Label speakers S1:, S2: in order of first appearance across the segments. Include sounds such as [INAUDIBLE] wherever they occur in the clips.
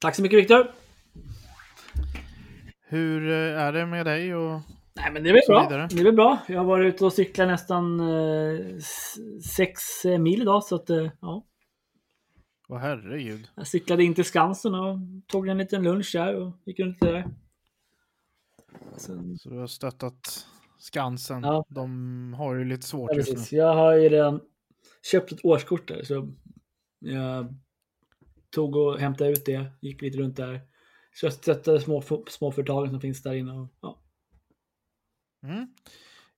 S1: Tack så mycket Viktor.
S2: Hur eh, är det med dig? Och...
S1: Nej men det är väl bra.
S2: vidare.
S1: Det är bra. Jag har varit ute och cyklat nästan eh, s- sex eh, mil idag så att eh, ja.
S2: Åh herregud.
S1: Jag cyklade in till Skansen och tog en liten lunch där och gick runt där. Sen,
S2: Så du har stöttat Skansen.
S1: Ja.
S2: De har ju lite svårt
S1: ja,
S2: just nu.
S1: Jag har ju redan köpt ett årskort där så jag tog och hämtade ut det, gick lite runt där. Så jag stöttade små, småföretagen som finns där inne. Och, ja.
S2: Mm.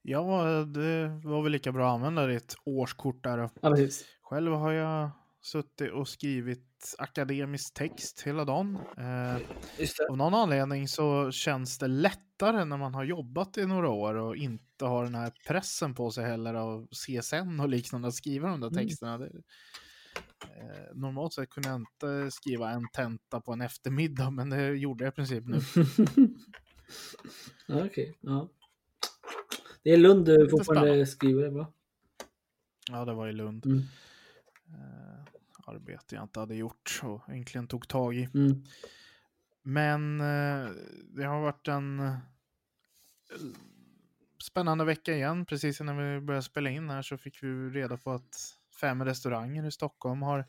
S2: Ja, det var väl lika bra att använda ditt årskort där.
S1: ja, precis.
S2: Själv har jag suttit och skrivit akademisk text hela dagen. Eh. Av någon anledning så känns det lättare när man har jobbat i några år och inte har den här pressen på sig heller av CSN och liknande att skriva de där
S1: Mm.
S2: texterna. Det, eh, normalt sett kunde jag inte skriva en tenta på en eftermiddag, men det gjorde jag i princip nu. [LAUGHS]
S1: Okej, ja. Det är Lund du fortfarande skriver, va?
S2: Ja, det var i Lund.
S1: Mm.
S2: Eh, arbete jag inte hade gjort och äntligen tog tag i.
S1: Mm.
S2: Men eh, det har varit en eh, spännande vecka igen. Precis innan vi började spela in här så fick vi reda på att fem restauranger i Stockholm har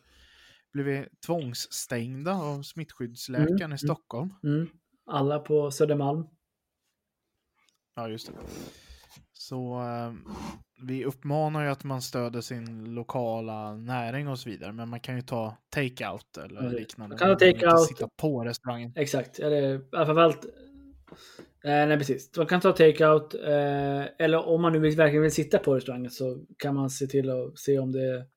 S2: blivit tvångsstängda av smittskyddsläkaren
S1: Mm,
S2: i Stockholm.
S1: Mm. Alla på Södermalm.
S2: Ja, just det. Så eh, vi uppmanar ju att man stöder sin lokala näring och så vidare. Men man kan ju ta take-out eller
S1: Mm.
S2: liknande.
S1: Man kan ta take-out.
S2: Sitta på restaurangen.
S1: Exakt, eller framförallt... Eh, nej, precis. Man kan ta take-out. Eh, eller om man nu verkligen vill sitta på restaurangen så kan man se till att se om det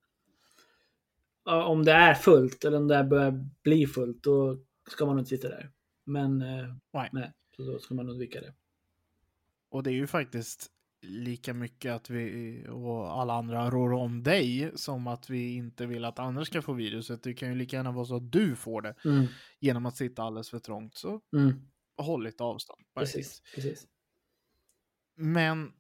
S1: om det är fullt eller om det börjar bli fullt. Då ska man inte sitta där. Men eh,
S2: Nej.
S1: nej, så då ska man undvika det.
S2: Och det är ju faktiskt lika mycket att vi och alla andra rår om dig som att vi inte vill att andra ska få viruset. Det kan ju lika gärna vara så att du får det
S1: Mm.
S2: genom att sitta alldeles för trångt. Så
S1: Mm.
S2: Håll lite avstånd.
S1: Precis, precis.
S2: Men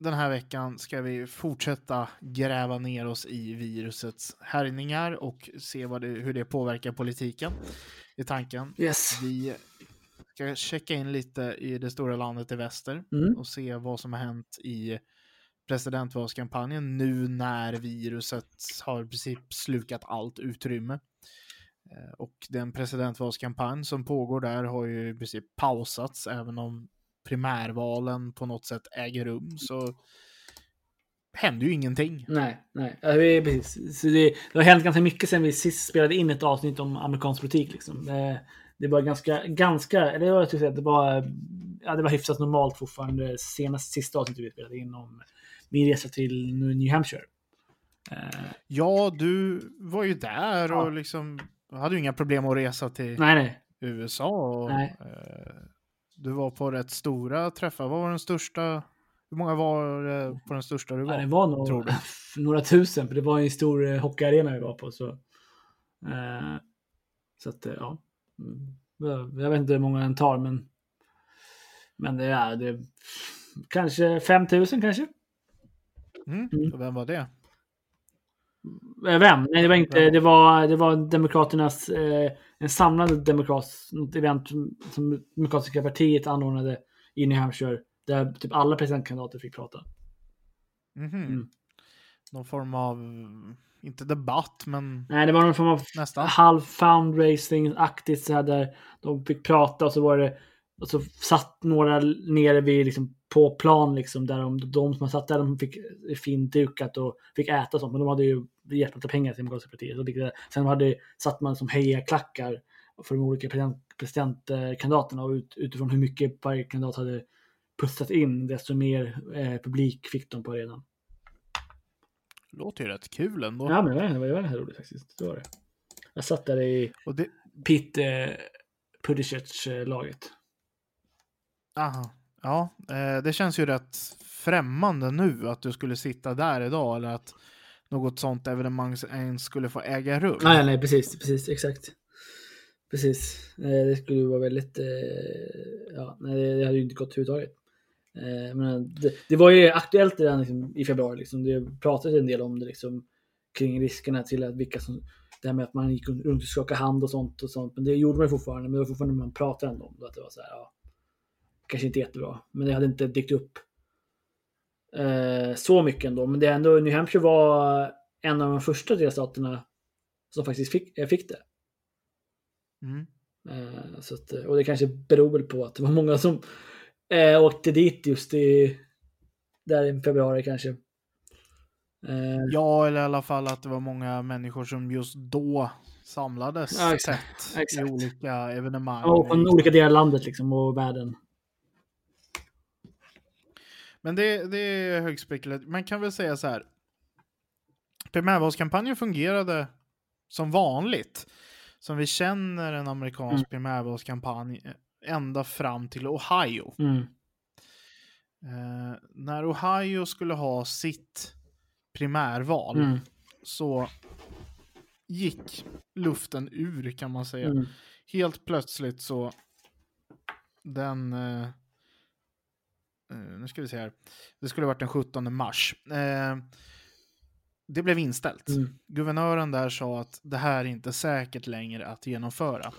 S2: den här veckan ska vi fortsätta gräva ner oss i virusets härjningar och se det, hur det påverkar politiken i tanken.
S1: Yes.
S2: Vi ska checka in lite i det stora landet i väster
S1: Mm.
S2: och se vad som har hänt i presidentvalskampanjen nu när viruset har i princip slukat allt utrymme. Eh, Och den presidentvalskampanj som pågår där har ju i princip pausats även om primärvalen på något sätt äger rum så händer ju ingenting.
S1: Nej, nej. Ja, precis. Så det, det har hänt ganska mycket sen vi sist spelade in ett avsnitt om amerikansk politik. Liksom. Det, det var ganska, ganska, eller jag skulle säga att det var, ja, det var hyfsat normalt fortfarande senast sista avsnittet vi spelade in om min resa till New Hampshire. Eh,
S2: Ja, du var ju där
S1: Ja.
S2: och liksom hade ju inga problem att resa till
S1: nej, nej.
S2: USA. Och,
S1: Nej.
S2: eh, du var på rätt stora träffar. Vad var den största? Hur många var det på den största du var?
S1: Ja, det var nog
S2: du? [LAUGHS]
S1: några tusen, för det var en stor eh, hockeyarena vi var på. Så, eh, så att, eh, ja. Mm. Jag jag vet inte hur många den tar, men, men det är det, kanske 5000 kanske.
S2: Mm.
S1: Mm.
S2: Och Vem var det?
S1: Eh, Vem? Nej, det var inte. Det var, det var Demokraternas, eh, en samlad demokrat, något event som Demokratiska partiet anordnade i New Hampshire. Där typ alla presidentkandidater fick prata.
S2: Mhm.
S1: Mm.
S2: Någon form av, inte debatt, men
S1: Nej, det var någon form av
S2: nästan.
S1: halv fundraising-aktigt så här där de fick prata och så var det och så satt några nere vid liksom på plan liksom där de, de som satt där de fick fint dukat och fick äta och sånt. Men de hade ju jättelite pengar till Demokratiska partiet. Sen hade, satt man som hejaklackar för de olika president, presidentkandidaterna och ut, utifrån hur mycket varje kandidat hade pustat in desto mer eh, publik fick de på arenan.
S2: Låter ju rätt kul ändå.
S1: Ja, men det var, det var roligt faktiskt. Det var det. Jag satt där i
S2: Och det,
S1: Pete eh, Pudicic-laget.
S2: aha. Ja, eh, det känns ju rätt främmande nu att du skulle sitta där idag eller att något sånt evenemang ens skulle få äga rum.
S1: Nej, nej, precis, precis, exakt. Precis. Eh, det skulle ju vara väldigt, eh, ja, nej, det hade ju inte gått överhuvudtaget. Men det, det var ju aktuellt redan liksom, i februari, liksom. det pratades en del om det liksom, kring riskerna till att vilka som, det här med att man gick runt och skakade hand och sånt och sånt. Men det gjorde man ju fortfarande, men det var fortfarande man pratade ändå om det, att det var så här, ja, kanske inte jättebra, men det hade inte dykt upp eh, så mycket ändå. Men det är ändå, New Hampshire var en av de första delstaterna som faktiskt fick, eh, fick det.
S2: Mm.
S1: Eh, så att, och det kanske beror på att det var många som eh, åkte dit just i där i februari kanske. Eh,
S2: Ja, eller i alla fall att det var många människor som just då samlades
S1: Ja, exakt. Exakt.
S2: i olika evenemang.
S1: och från olika delar av landet liksom och världen.
S2: Men det, det är högst spekulativt. Man kan väl säga så här. Primärvalskampanjen fungerade som vanligt. Som vi känner en amerikansk
S1: Mm.
S2: primärvalskampanj ända fram till Ohio.
S1: Mm.
S2: Eh, när Ohio skulle ha sitt primärval
S1: Mm.
S2: så gick luften ur kan man säga.
S1: Mm.
S2: Helt plötsligt så den eh, nu ska vi se här. Det skulle ha varit den 17 mars. Eh, det blev inställt.
S1: Mm.
S2: Guvernören där sa att det här är inte säkert längre att genomföra.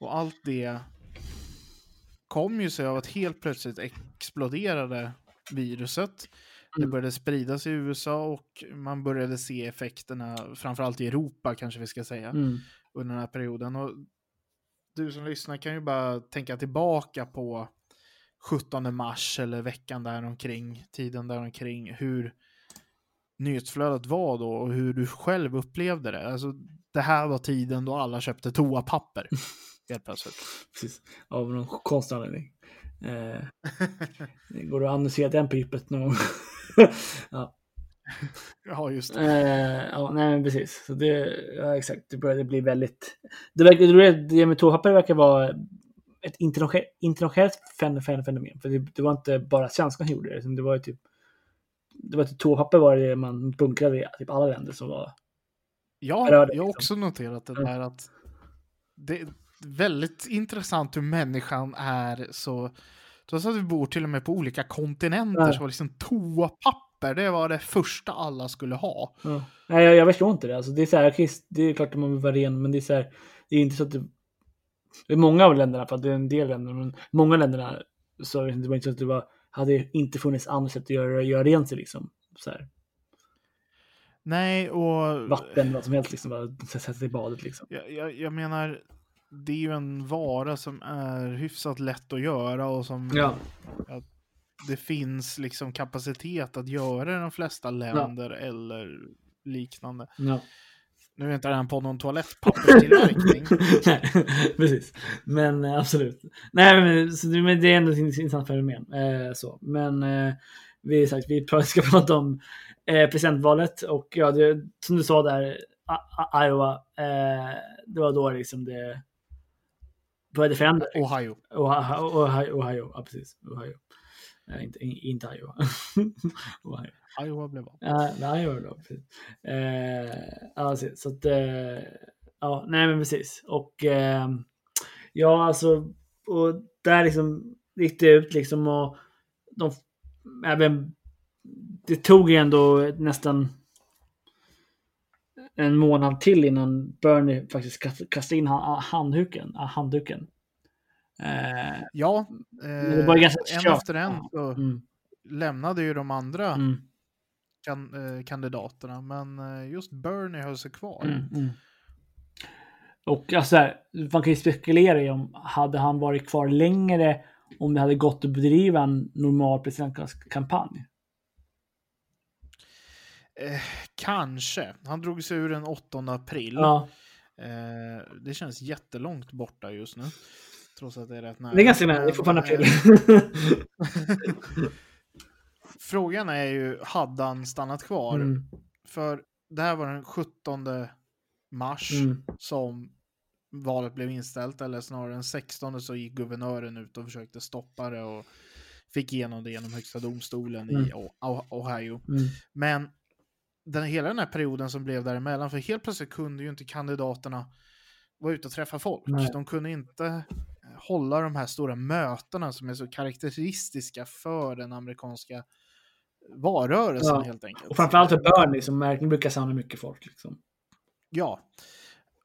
S2: Och allt det kom ju sig av att helt plötsligt exploderade viruset. Det
S1: Mm.
S2: började spridas i USA och man började se effekterna, framförallt i Europa kanske vi ska säga,
S1: Mm.
S2: under den här perioden. Och du som lyssnar kan ju bara tänka tillbaka på 17 mars eller veckan där omkring, tiden där omkring, hur nyhetsflödet var då och hur du själv upplevde det. Alltså, det här var tiden då alla köpte toapapper. [LAUGHS] Helt plötsligt.
S1: Precis. Av någon konstig anledning. Eh, [LAUGHS] går det att annonsera den pipet någon gång? [LAUGHS] ja.
S2: Ja, just det.
S1: Eh, ja, nej men precis. Så det, ja, exakt. Det började bli väldigt... Det, verkar, det, det med toapapper verkar vara ett internationellt, internationellt fen- fen- fenomen. För det, det var inte bara svenskarna som gjorde det. utan Det var ju typ... Det var typ toapapper var det man bunkrade i typ alla länder som var...
S2: Ja,
S1: berörde,
S2: jag har
S1: liksom.
S2: också noterat det
S1: Mm.
S2: där att det är väldigt intressant hur människan är så, trots att vi bor till och med på olika kontinenter
S1: Ja.
S2: så var liksom toapapper, det var det första alla skulle ha.
S1: Ja. Nej, jag, jag förstår inte det. Alltså, det är så här, det är klart att man vill vara ren, men det är så här, det är inte så att det, det är många av länderna, för att det är en del länder, men många länderna så det var inte så att det var, hade inte funnits andra sätt att göra, göra rent sig liksom. Så här,
S2: Nej, och
S1: vatten, vad som helst liksom, bara sätta sig i badet liksom.
S2: jag, jag, jag menar, det är ju en vara som är hyfsat lätt att göra och som
S1: Ja.
S2: det finns liksom kapacitet att göra i de flesta länder eller liknande.
S1: ja.
S2: Nu är inte det här på någon toalettpapperstillverkning. [LAUGHS]
S1: Nej, precis. Men eh, absolut. Nej, men, så, det- men det är ändå ett intressant fenomen. Eh, så. Men eh, vi, sagt, vi [LAUGHS] ska prata om eh, presidentvalet och ja, det, som du sa där, Iowa, eh, det var då liksom det började förändras.
S2: Ohio.
S1: Ohio, Ohio, Ohio, ja precis. Ohio. Eh, inte, inte Iowa. [LAUGHS]
S2: Iowa blev av.
S1: Ja, nej. Precis. Eh, ja, precis. så att, eh, ja, nej men precis. Och eh, ja, alltså, och där liksom gick det ut liksom och de, även, det tog ju ändå nästan en månad till innan Bernie faktiskt kast- kastade in han- handduken. handduken. Eh,
S2: Ja, eh, en efter en så
S1: mm,
S2: lämnade ju de andra
S1: mm,
S2: kan, eh, kandidaterna, men eh, just Bernie höll sig kvar.
S1: Mm, mm. Och alltså, här, man kan ju spekulera i om hade han varit kvar längre om det hade gått att bedriva en normal presidentkampanj.
S2: Eh, kanske. Han drog sig ur den 8 april.
S1: Ja,
S2: Eh, det känns jättelångt borta just nu. Trots att det är rätt nära.
S1: det är ganska nära. Det är fortfarande
S2: eh,
S1: april. [LAUGHS]
S2: Frågan är ju, hade han stannat kvar?
S1: Mm,
S2: För det här var den 17 mars
S1: mm,
S2: som valet blev inställt, eller snarare den 16 så gick guvernören ut och försökte stoppa det och fick igenom det genom högsta domstolen i
S1: Mm.
S2: O- Ohio.
S1: mm,
S2: Men den, hela den här perioden som blev däremellan, för helt plötsligt kunde ju inte kandidaterna vara ute och träffa folk.
S1: Nej.
S2: De kunde inte eh, hålla de här stora mötena som är så karaktäristiska för den amerikanska valrörelsen
S1: Ja.
S2: helt enkelt.
S1: Och framförallt för Bernie som verkligen brukar samla mycket folk. Liksom.
S2: Ja.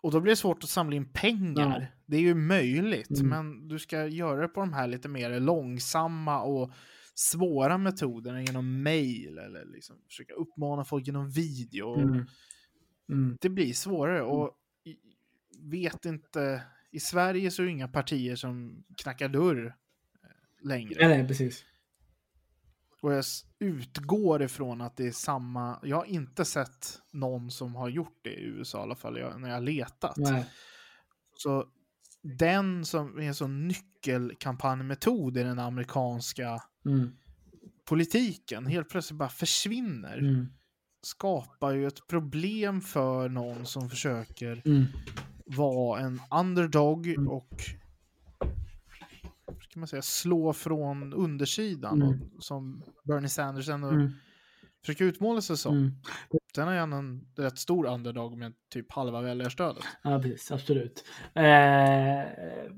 S2: Och då blir det svårt att samla in pengar.
S1: Ja.
S2: Det är ju möjligt,
S1: Mm.
S2: men du ska göra det på de här lite mer långsamma och svåra metoderna genom mail eller liksom försöka uppmana folk genom video.
S1: Mm. Mm.
S2: Det blir svårare och i- vet inte, i Sverige så är det inga partier som knackar dörr eh, längre.
S1: Nej, nej, precis.
S2: Och jag utgår ifrån att det är samma, jag har inte sett någon som har gjort det i USA i alla fall jag, när jag har letat.
S1: Nej.
S2: Så den som är en sån nyckelkampanjmetod i den amerikanska
S1: Mm.
S2: politiken helt plötsligt bara försvinner.
S1: Mm.
S2: Skapar ju ett problem för någon som försöker
S1: Mm.
S2: Vara en underdog
S1: Mm.
S2: och ska man säga, slå från undersidan.
S1: Mm.
S2: Och, som Bernie Sanders ändå
S1: Mm.
S2: försöker utmåla sig som.
S1: Mm.
S2: Sen är han en rätt stor underdog med typ halva väljarstödet.
S1: Ja, precis. Absolut. Eh,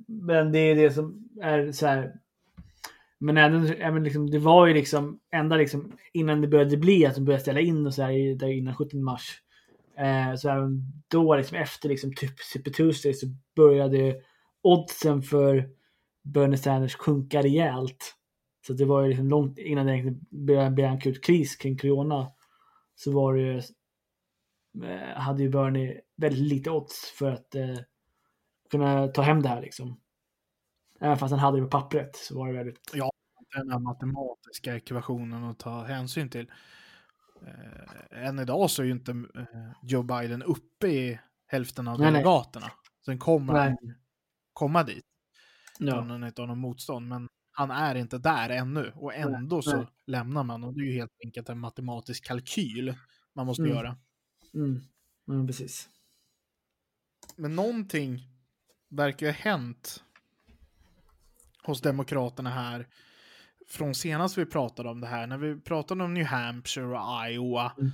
S1: men det är det som är så här. Men även, även liksom, det var ju liksom ända liksom innan det började bli att de började ställa in och så här där innan 17 mars. Eh, så även då liksom efter liksom typ Super Tuesday så började oddsen för Bernie Sanders sjunka rejält. Så det var ju liksom långt innan det blev en akut kris kring corona. Så var det ju eh, hade ju Bernie väldigt lite odds för att eh, kunna ta hem det här liksom. Även fast han hade det på pappret så var det väldigt...
S2: Den här matematiska ekvationen att ta hänsyn till. Eh, än idag så är ju inte eh, Joe Biden uppe i hälften av
S1: Nej, nej.
S2: delegaterna. Sen kommer
S1: Nej.
S2: han komma dit.
S1: Ja.
S2: Om han inte har någon motstånd. Men han är inte där ännu. Och ändå så
S1: nej.
S2: lämnar man. Och det är ju helt enkelt en matematisk kalkyl man måste
S1: Mm.
S2: göra.
S1: Mm. Mm, precis.
S2: Men någonting verkar ju ha hänt hos Demokraterna här från senast vi pratade om det här. När vi pratade om New Hampshire och Iowa.
S1: Mm.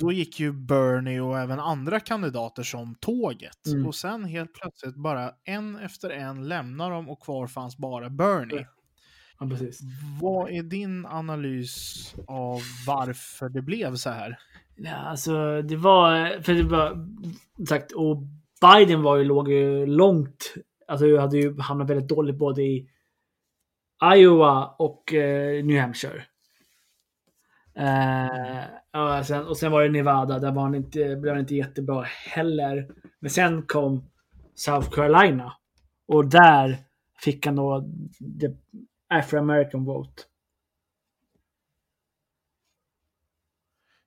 S2: Då gick ju Bernie och även andra kandidater som tåget.
S1: Mm.
S2: Och sen helt plötsligt bara en efter en lämnar de och kvar fanns bara Bernie.
S1: Ja, precis.
S2: Vad är din analys av varför det blev så här?
S1: Ja, alltså det var... För det var sagt, och Biden var ju, låg ju långt... Alltså hade ju hamnat väldigt dåligt både i Iowa och eh, New Hampshire. Eh, och, sen, och sen var det Nevada, där var han inte, blev han inte jättebra heller. Men sen kom South Carolina. Och där fick han då the Afro-American vote.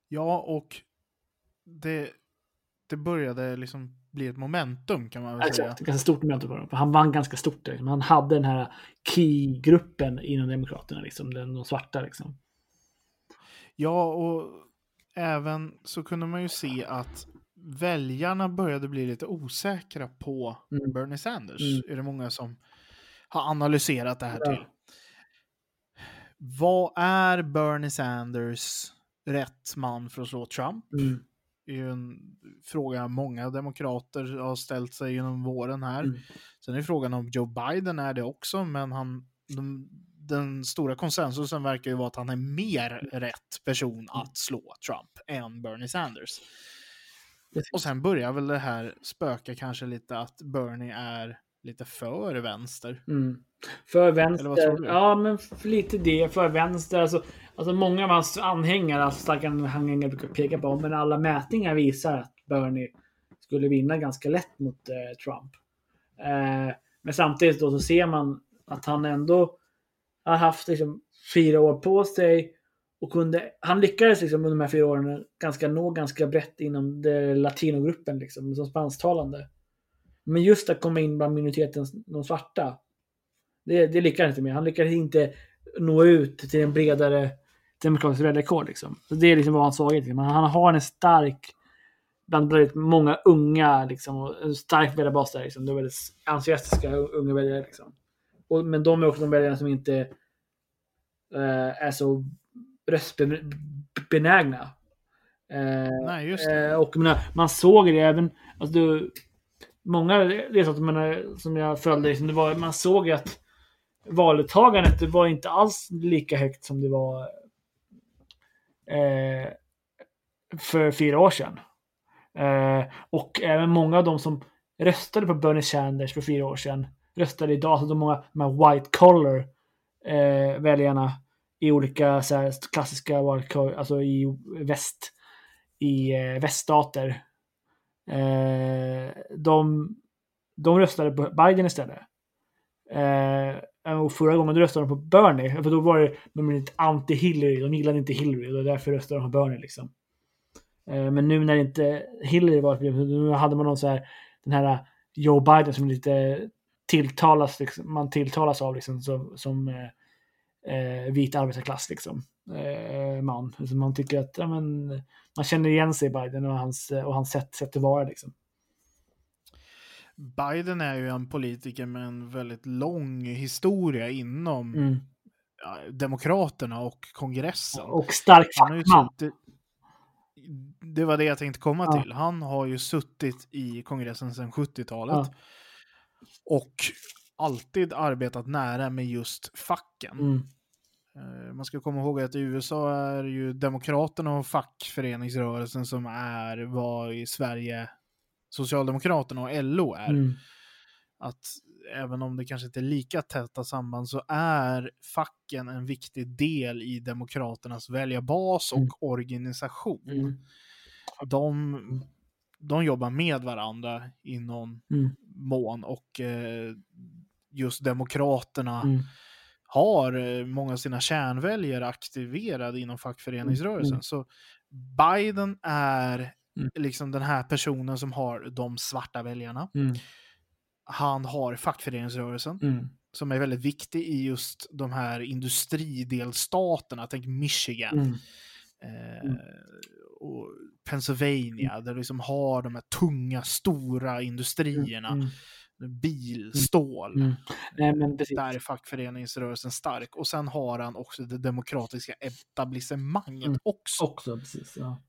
S2: Ja, och det, det började liksom bli ett momentum kan man väl säga.
S1: Exakt, ganska stort möte på honom. För han vann ganska stort. Liksom. Han hade den här key-gruppen inom Demokraterna, liksom, den, de svarta. Liksom.
S2: Ja, och även så kunde man ju se att väljarna började bli lite osäkra på
S1: Mm.
S2: Bernie Sanders.
S1: Mm.
S2: Är det många som har analyserat det här
S1: Ja.
S2: till. Vad är Bernie Sanders rätt man för att slå Trump?
S1: Mm.
S2: Är ju en fråga många demokrater har ställt sig genom våren här.
S1: Mm.
S2: Sen är frågan om Joe Biden är det också, men han, de, den stora konsensusen verkar ju vara att han är mer rätt person att slå Trump än Bernie Sanders. Och sen börjar väl det här spöka kanske lite att Bernie är lite för vänster.
S1: Mm. För vänster. Ja, men för lite det. För vänster. Alltså, alltså många av hans anhängare, alltså starka anhängare brukar peka på, men alla mätningar visar att Bernie skulle vinna ganska lätt mot eh, Trump. Eh, men samtidigt då så ser man Att han ändå har haft liksom, fyra år på sig och kunde, han lyckades liksom under de här fyra åren ganska nå ganska brett inom det latinogruppen liksom, som spansktalande. Men just att komma in bland minoriteten, de svarta, det, det lyckades inte med. Han lyckades inte nå ut till en bredare demokratisk väljarkår. Liksom. Så det är liksom vad han svaghet. Liksom. Han har en stark, bland väldigt många unga, liksom, och en stark väljarbas där. Liksom. De är väldigt entusiastiska unga väljare. Liksom. Och, men de är också de väljarna som inte eh, är så röstbenägna. Eh,
S2: Nej, just det.
S1: eh, och menar, man såg det även, alltså, du, många resor som jag följde, liksom, det var, man såg att valdeltagandet det var inte alls lika högt som det var eh, för fyra år sedan. Eh, och även många av de som röstade på Bernie Sanders för fyra år sedan röstade idag, så de många de här white collar eh, väljarna i olika så här, klassiska wildcard, alltså i väst, i eh, väststater. Eh, de, de röstade på Biden istället. Eh, Eh, och förra gången då röstade de på Bernie, för då var det de inte anti-Hillary, de gillade inte Hillary och därför röstade de på Bernie liksom. Eh, men nu när inte Hillary var ett nu hade man någon så här, den här eh, Joe Biden som lite tilltalas, liksom, man tilltalas av liksom, som, som eh, eh, vit arbetarklass liksom. Eh, man. Så man tycker att ja, men, man känner igen sig i Biden och hans, och hans sätt, sätt att vara liksom.
S2: Biden är ju en politiker med en väldigt lång historia inom
S1: Mm.
S2: Demokraterna och kongressen.
S1: Och stark fackman.
S2: det var det jag tänkte komma
S1: Ja.
S2: till. Han har ju suttit i kongressen sedan 70-talet.
S1: Ja.
S2: Och alltid arbetat nära med just facken.
S1: Mm.
S2: Eh, Man ska komma ihåg att i USA är ju Demokraterna och fackföreningsrörelsen som är vad i Sverige Socialdemokraterna och LO är.
S1: Mm.
S2: Att även om det kanske inte är lika täta samband så är facken en viktig del i Demokraternas väljarbas och
S1: Mm.
S2: organisation.
S1: Mm.
S2: De, de jobbar med varandra i någon
S1: Mm.
S2: mån och eh, just Demokraterna
S1: Mm.
S2: har eh, många av sina kärnväljare aktiverade inom fackföreningsrörelsen.
S1: Mm.
S2: Så Biden är
S1: Mm.
S2: liksom den här personen som har de svarta väljarna.
S1: Mm.
S2: Han har fackföreningsrörelsen
S1: Mm.
S2: som är väldigt viktig i just de här industridelstaterna. Tänk Michigan.
S1: Mm.
S2: Eh,
S1: Mm.
S2: och Pennsylvania, där du liksom har de här tunga, stora industrierna.
S1: Mm.
S2: Bil, stål.
S1: Mm. Nej, men precis.
S2: Där är fackföreningsrörelsen stark. Och sen har han också det demokratiska etablissemanget
S1: Mm.
S2: också.
S1: Också, precis. Ja.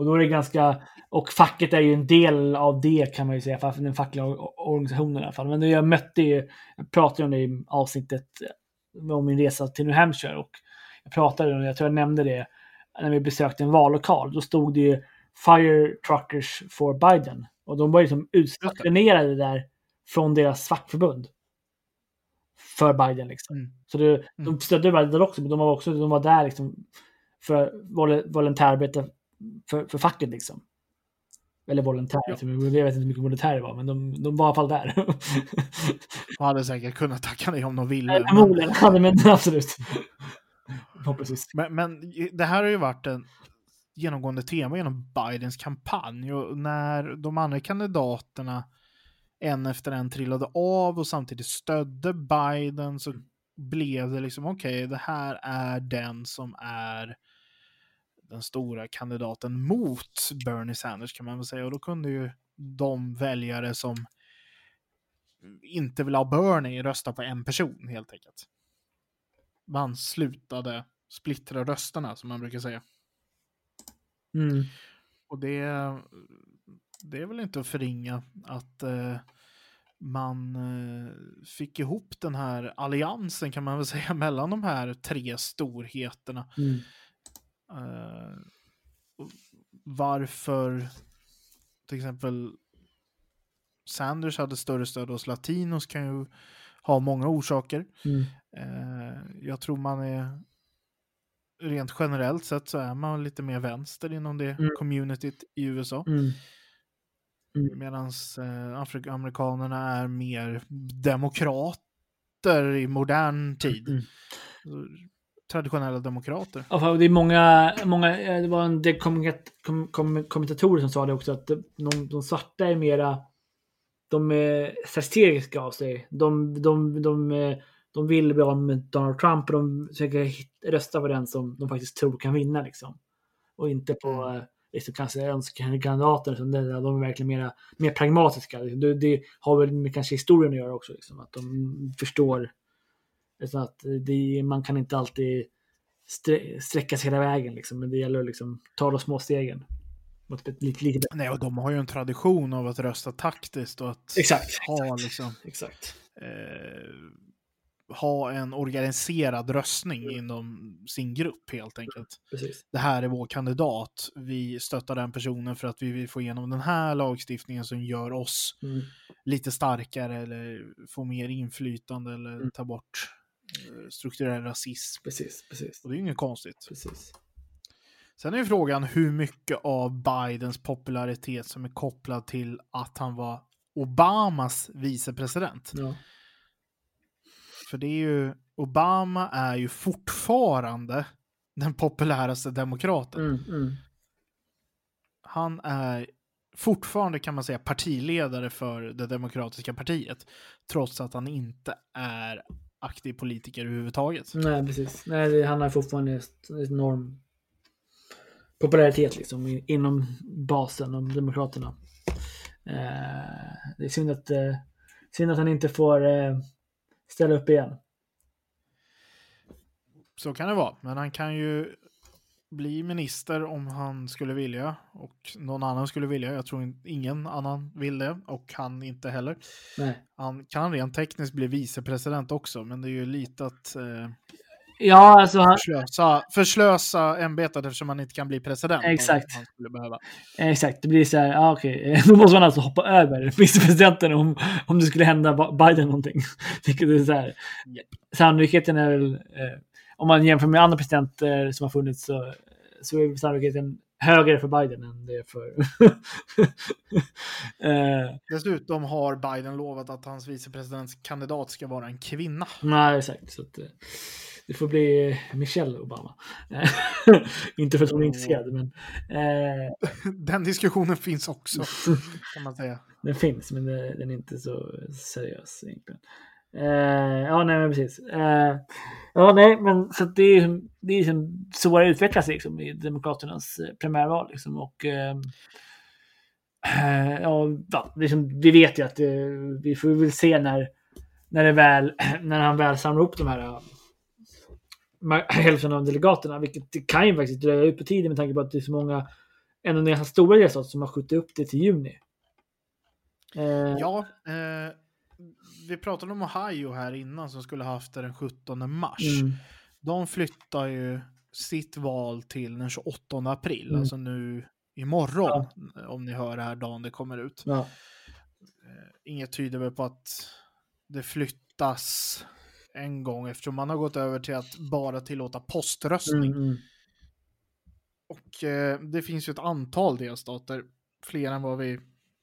S1: Och då är det ganska, och facket är ju en del av det kan man ju säga, för den fackliga or- organisationen i alla fall. Men jag mötte ju, jag pratade om det i avsnittet eh, om min resa till New Hampshire och jag pratade om det, jag tror jag nämnde det, när vi besökte en vallokal. Då stod det ju Fire Truckers for Biden. Och de var ju liksom utstationerade där från deras fackförbund. För Biden liksom.
S2: Mm.
S1: Så det,
S2: Mm.
S1: de stödde Biden också, men de var också de var där liksom för vol- volontärarbete för, för facket liksom. Eller volontär,
S2: Ja.
S1: jag vet inte hur mycket volontär det var, men de, de var i alla fall där. [LAUGHS]
S2: De hade säkert kunnat tacka nej om de ville. Men,
S1: Förmodligen, ja, men [LAUGHS] absolut.
S2: Men, men det här har ju varit en genomgående tema genom Bidens kampanj. Och när de andra kandidaterna en efter en trillade av och samtidigt stödde Biden så blev det liksom okej, det här är den som är den stora kandidaten mot Bernie Sanders kan man väl säga. Och då kunde ju de väljare som inte vill ha Bernie rösta på en person helt enkelt. Man slutade splittra rösterna som man brukar säga.
S1: Mm.
S2: Och det, det är väl inte att förringa att eh, man eh, fick ihop den här alliansen kan man väl säga [LAUGHS] mellan de här tre storheterna.
S1: Mm.
S2: Och varför till exempel Sanders hade större stöd hos latinos kan ju ha många orsaker.
S1: Mm.
S2: Eh, jag tror man är rent generellt sett så är man lite mer vänster inom det
S1: Mm.
S2: communityt i USA.
S1: Mm.
S2: Medan eh, afroamerikanerna är mer demokrat, rötter i modern tid.
S1: Mm.
S2: Traditionella demokrater.
S1: Ja, det är många, många, eh, det var en del kommentat- kom, kom, kommentatorer som sa det också att de, de svarta är mera, de är strategiska av sig. De, de, de, eh, de vill bli av med Donald Trump och de försöker rösta på den som de faktiskt tror kan vinna liksom. Och inte på
S2: Mm.
S1: mm. liksom, kanske önskekandidater. De är verkligen mera, mer pragmatiska. Det, det har väl med kanske historien att göra också. Liksom, att de förstår liksom, att det, man kan inte alltid sträcka sig hela vägen. Liksom, men det gäller att liksom, ta de små stegen.
S2: Nej, och de har ju en tradition av att rösta taktiskt och att
S1: Exakt.
S2: ha, liksom,
S1: Exakt.
S2: eh, ha en organiserad röstning inom sin grupp helt enkelt.
S1: Precis.
S2: Det här är vår kandidat. Vi stöttar den personen för att vi vill få igenom den här lagstiftningen som gör oss
S1: Mm.
S2: lite starkare eller få mer inflytande eller
S1: Mm.
S2: ta bort strukturell rasism.
S1: Precis. Precis.
S2: Och det är ju inget konstigt.
S1: Precis.
S2: Sen är ju frågan hur mycket av Bidens popularitet som är kopplad till att han var Obamas vicepresident.
S1: Ja.
S2: För det är ju, Obama är ju fortfarande den populäraste demokraten.
S1: Mm, mm.
S2: Han är fortfarande kan man säga partiledare för det demokratiska partiet. Trots att han inte är aktiv politiker överhuvudtaget.
S1: Nej, precis. Nej, han har fortfarande ett- enorm popularitet liksom inom basen av Demokraterna. Eh, det är synd att, eh, synd att han inte får eh, ställa upp igen.
S2: Så kan det vara, men han kan ju bli minister om han skulle vilja och någon annan skulle vilja. Jag tror in- ingen annan vill det och han inte heller.
S1: Nej.
S2: Han kan rent tekniskt bli vicepresident också, men det är ju lite att eh,
S1: Ja, alltså han,
S2: förslösa, förslösa ämbetet eftersom han inte kan bli president.
S1: Exakt.
S2: Han skulle behöva.
S1: exakt, det blir så här, ja okej, [LAUGHS] då måste man alltså hoppa över vicepresidenten om, om det skulle hända Biden någonting. [LAUGHS] Vilket är så här, sannolikheten är väl, eh, om man jämför med andra presidenter som har funnits så, så är sannolikheten högre för Biden än det är för... [LAUGHS] eh,
S2: Dessutom har Biden lovat att hans vicepresidentskandidat ska vara en kvinna.
S1: nej, exakt. Så att, eh, det får bli Michelle Obama. Eh, [LAUGHS] Inte för att hon är intresserad, men eh, [LAUGHS]
S2: Den diskussionen finns också, kan man säga.
S1: den finns, men det, den är inte så seriös egentligen. Eh, ja, nej, men precis. Eh, ja, nej, men så att det är, det är liksom så det utvecklas liksom, i Demokraternas eh, primärval. Liksom, och, ehm, eh, ja, liksom, vi vet ju att eh, vi får väl se när, när, det väl, [CLEARS THROAT] när han väl samlar ihop de här eh, [CLEARS THROAT] hälften av delegaterna, vilket det kan ju faktiskt dröja ut på tiden med tanke på att det är så många, ändå ganska stora delstater som har skjutit upp det till juni. Eh,
S2: Ja, eh, vi pratade om Ohio här innan som skulle haft det den 17 mars.
S1: mm,
S2: De flyttar ju sitt val till den 28 april,
S1: Mm.
S2: alltså nu imorgon, om ni hör det här dagen det kommer ut.
S1: ja.
S2: Eh, Inget tyder väl på att det flyttas en gång eftersom man har gått över till att bara tillåta poströstning.
S1: Mm, mm.
S2: Och eh, det finns ju ett antal delstater, fler än vad vi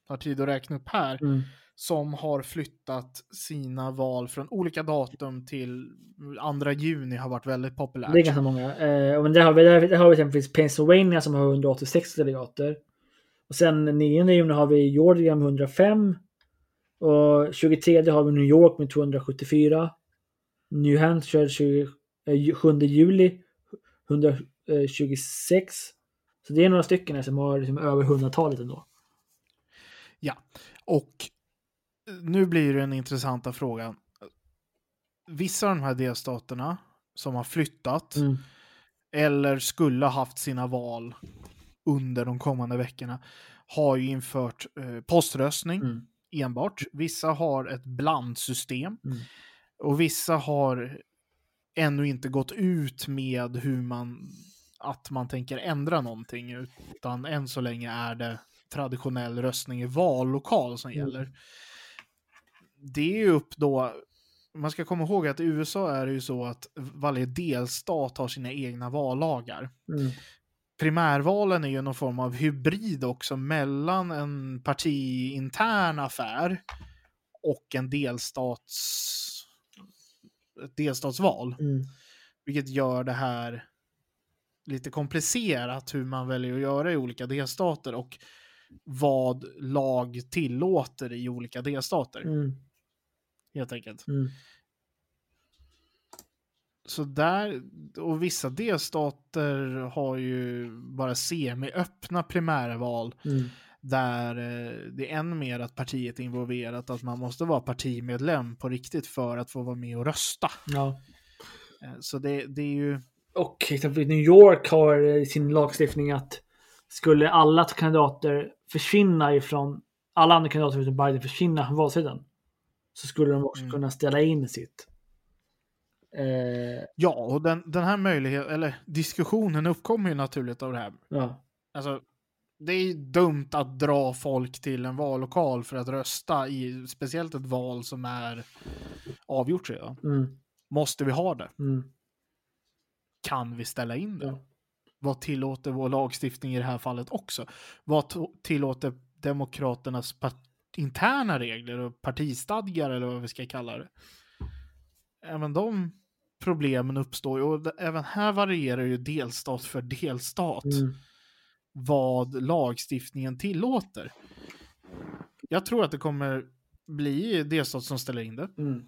S2: har tid att räkna upp här,
S1: Mm.
S2: Som har flyttat sina val från olika datum till 2 juni har varit väldigt populärt.
S1: Det är ganska många. Eh, men där har vi, där, där har vi exempelvis Pennsylvania som har 186 delegater. Och sen 9 juni har vi Georgia med 105. Och 23 har vi New York med 274. New Hampshire 20, eh, 7 juli 126. Så det är några stycken som har liksom över 100-talet ändå.
S2: Ja, och nu blir det den intressanta frågan. Vissa av de här delstaterna som har flyttat
S1: Mm.
S2: eller skulle ha haft sina val under de kommande veckorna har ju infört eh, poströstning
S1: Mm.
S2: enbart. Vissa har ett blandsystem
S1: Mm.
S2: och vissa har ännu inte gått ut med hur man att man tänker ändra någonting utan än så länge är det traditionell röstning i vallokal som
S1: Mm.
S2: gäller. Det är ju upp då man ska komma ihåg att i USA är det ju så att varje delstat har sina egna vallagar.
S1: Mm.
S2: Primärvalen är ju någon form av hybrid också mellan en partiintern affär och en delstats ett delstatsval.
S1: Mm.
S2: Vilket gör det här lite komplicerat hur man väljer att göra i olika delstater och vad lag tillåter i olika delstater.
S1: Mm.
S2: Helt enkelt.
S1: Mm.
S2: Så där, och vissa delstater har ju bara semi-öppna primärval
S1: Mm.
S2: där eh, det är än mer att partiet är involverat, att man måste vara partimedlem på riktigt för att få vara med och rösta.
S1: Ja.
S2: Eh, Så det, det är ju...
S1: Och exempelvis New York har i sin lagstiftning att skulle alla kandidater försvinna ifrån, alla andra kandidater förutom Biden försvinna från valsidan, så skulle de också
S2: Mm.
S1: kunna ställa in sitt. Eh,
S2: Ja, och den, den här möjligheten, eller diskussionen uppkommer ju naturligt av det här.
S1: ja.
S2: Alltså, det är dumt att dra folk till en vallokal för att rösta i speciellt ett val som är avgjort redan.
S1: Mm.
S2: Måste vi ha det?
S1: Mm.
S2: Kan vi ställa in det?
S1: Ja.
S2: Vad tillåter vår lagstiftning i det här fallet också? Vad tillåter Demokraternas part- interna regler och partistadgar eller vad vi ska kalla det? Även de problemen uppstår ju och även här varierar ju delstat för delstat
S1: Mm.
S2: vad lagstiftningen tillåter. Jag tror att det kommer bli delstat som ställer in det.
S1: Mm.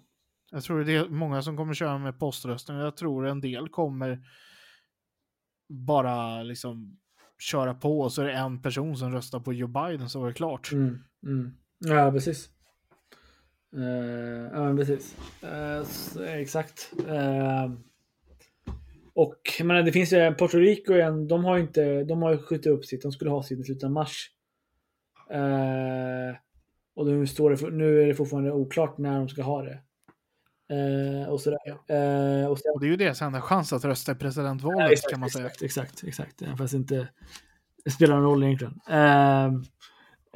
S2: Jag tror det är många som kommer köra med poströstning och jag tror en del kommer bara liksom köra på och så är det en person som röstar på Joe Biden så är det klart.
S1: Mm. Mm. Ja, precis. Eh, ja, men precis. Så, exakt. Eh, och jag menar, det finns ju Puerto Rico igen. De har ju inte, de har ju skjutit upp sitt. De skulle ha sitt i slutet av mars. Och nu, står det, nu är det fortfarande oklart när de ska ha det. Och sådär. Och sen,
S2: Och det är ju deras enda chans att rösta i presidentvalet
S1: exakt,
S2: kan man säga.
S1: Exakt, exakt, exakt. Fast inte det spelar någon roll egentligen.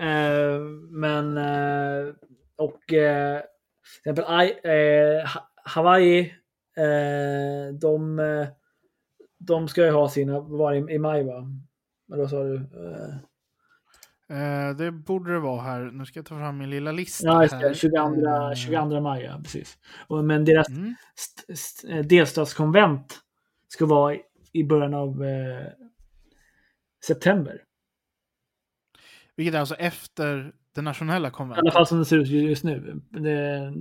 S1: Eh, men och och eh, till exempel eh, Ha- Hawaii, eh, de, eh, de ska ju ha sina var i, i maj va? Eller vad sa du? Eh,
S2: Eh, det borde det vara här. Nu ska jag ta fram min lilla lista.
S1: ja,
S2: här.
S1: det. 22,
S2: Eh,
S1: 22 maj, ja, precis. Och, men deras
S2: Mm.
S1: st- st- eh, delstatskonvent ska vara i- i början av eh, september.
S2: Vilket är alltså efter det nationella
S1: I alla
S2: konventet.
S1: fall som det ser ut just nu. Det,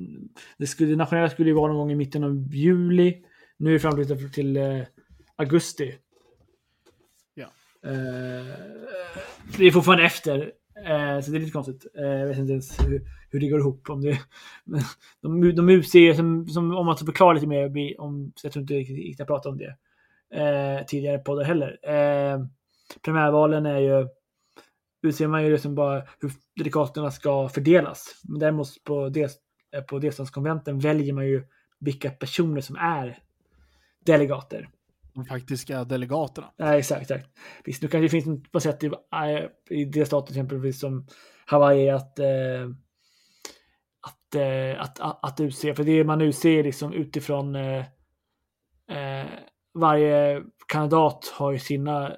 S1: det, skulle, det nationella skulle ju vara någon gång i mitten av juli. Nu är det framflyttat till eh, augusti.
S2: Ja.
S1: Eh, det är fortfarande efter. Eh, så det är lite konstigt. Eh, jag vet inte ens hur, hur det går ihop. Om det, de, de utser, som, som, om man ska förklara lite mer, om, så jag tror inte riktigt jag pratade om det eh, tidigare poddar heller. Eh, primärvalen är ju utser man ju liksom bara hur delegaterna ska fördelas. Men däremot på, del, eh, på delstatskonventen väljer man ju vilka personer som är delegater.
S2: De faktiska delegaterna.
S1: Ja, exakt, exakt. Visst, nu kanske det finns på sätt i, i delstater exempelvis som Hawaii att eh, att, eh, att, att, att utse, för det man utser liksom utifrån eh, eh, varje kandidat har ju sina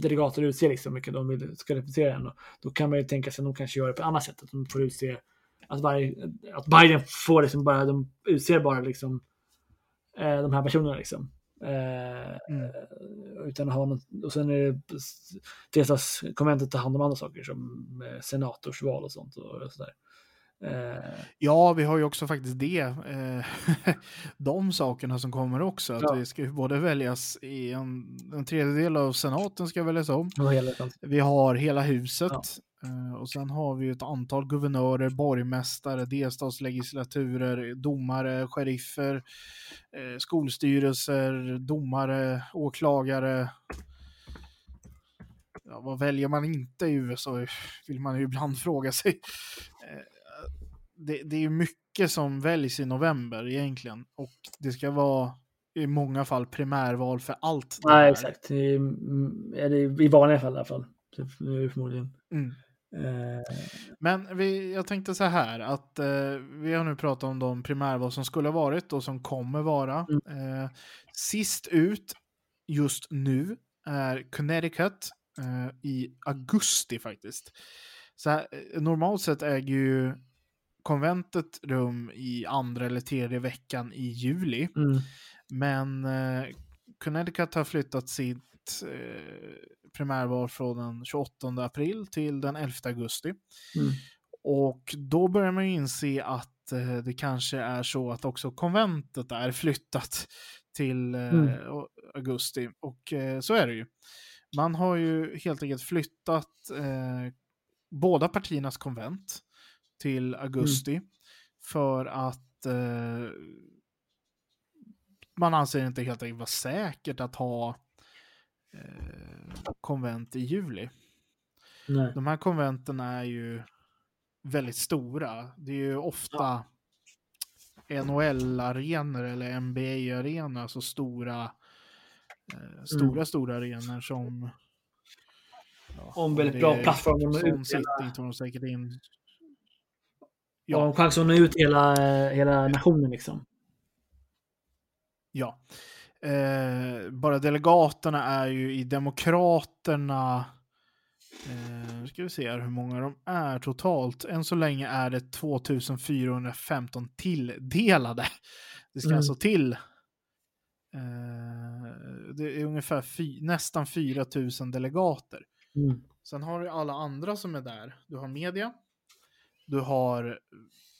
S1: delegater utser liksom vilka de vill ska representera en. Och Då kan man ju tänka sig att de kanske gör det på annat sätt, att de får utse att, varje, att Biden får liksom bara, de utser bara liksom eh, de här personerna liksom. Eh,
S2: Mm.
S1: utan att ha något, och sen är det delstatskonventet tar hand om andra saker som eh, senatorsval och sånt och, och sådär. Eh,
S2: Ja, vi har ju också faktiskt det. Eh, [LAUGHS] de sakerna som kommer också. Att
S1: Ja.
S2: det ska både väljas i en, en tredjedel av senaten ska väljas om. Vi har hela huset.
S1: Ja.
S2: eh, Och sen har vi ett antal guvernörer, borgmästare, delstatslegislaturer, domare, sheriffer, skolstyrelser, domare, åklagare. Ja, vad väljer man inte i USA vill man ju ibland fråga sig. Det, det är mycket som väljs i november egentligen och det ska vara i många fall primärval för allt.
S1: Nej,
S2: här.
S1: exakt. I, mm, eller I vanliga fall i alla fall. Förmodligen.
S2: Mm.
S1: Eh,
S2: Men vi, jag tänkte så här att eh, vi har nu pratat om de primärval som skulle ha varit och som kommer vara. Eh, sist ut just nu är Connecticut eh, i augusti faktiskt. Så här, eh, normalt sett äger ju konventet rum i andra eller tredje veckan i juli.
S1: Mm.
S2: Men eh, Connecticut har flyttat sitt eh, primärval från den 28 april till den 11 augusti.
S1: Mm.
S2: Och då börjar man ju inse att eh, det kanske är så att också konventet är flyttat till eh,
S1: Mm.
S2: augusti. Och eh, så är det ju. Man har ju helt enkelt flyttat eh, båda partiernas konvent till augusti för att eh, man anser inte helt enkelt vara säkert att ha eh, konvent i juli.
S1: Nej.
S2: De här konventen är ju väldigt stora. Det är ju ofta NHL-arenor eller NBA-arenor, alltså stora, eh, stora, stora arenor som... Ja,
S1: Om väldigt bra
S2: är
S1: plattform att nå
S2: Sån City tog de säkert in.
S1: Ja. De chans att nå ut hela, hela nationen liksom.
S2: ja. Eh, bara delegaterna är ju i Demokraterna Eh, ska vi se här hur många de är totalt. Än så länge är det 2415 tilldelade. Det ska
S1: Mm.
S2: alltså till eh, det är ungefär fy, nästan 4000 delegater.
S1: Mm.
S2: Sen har du alla andra som är där. Du har media, du har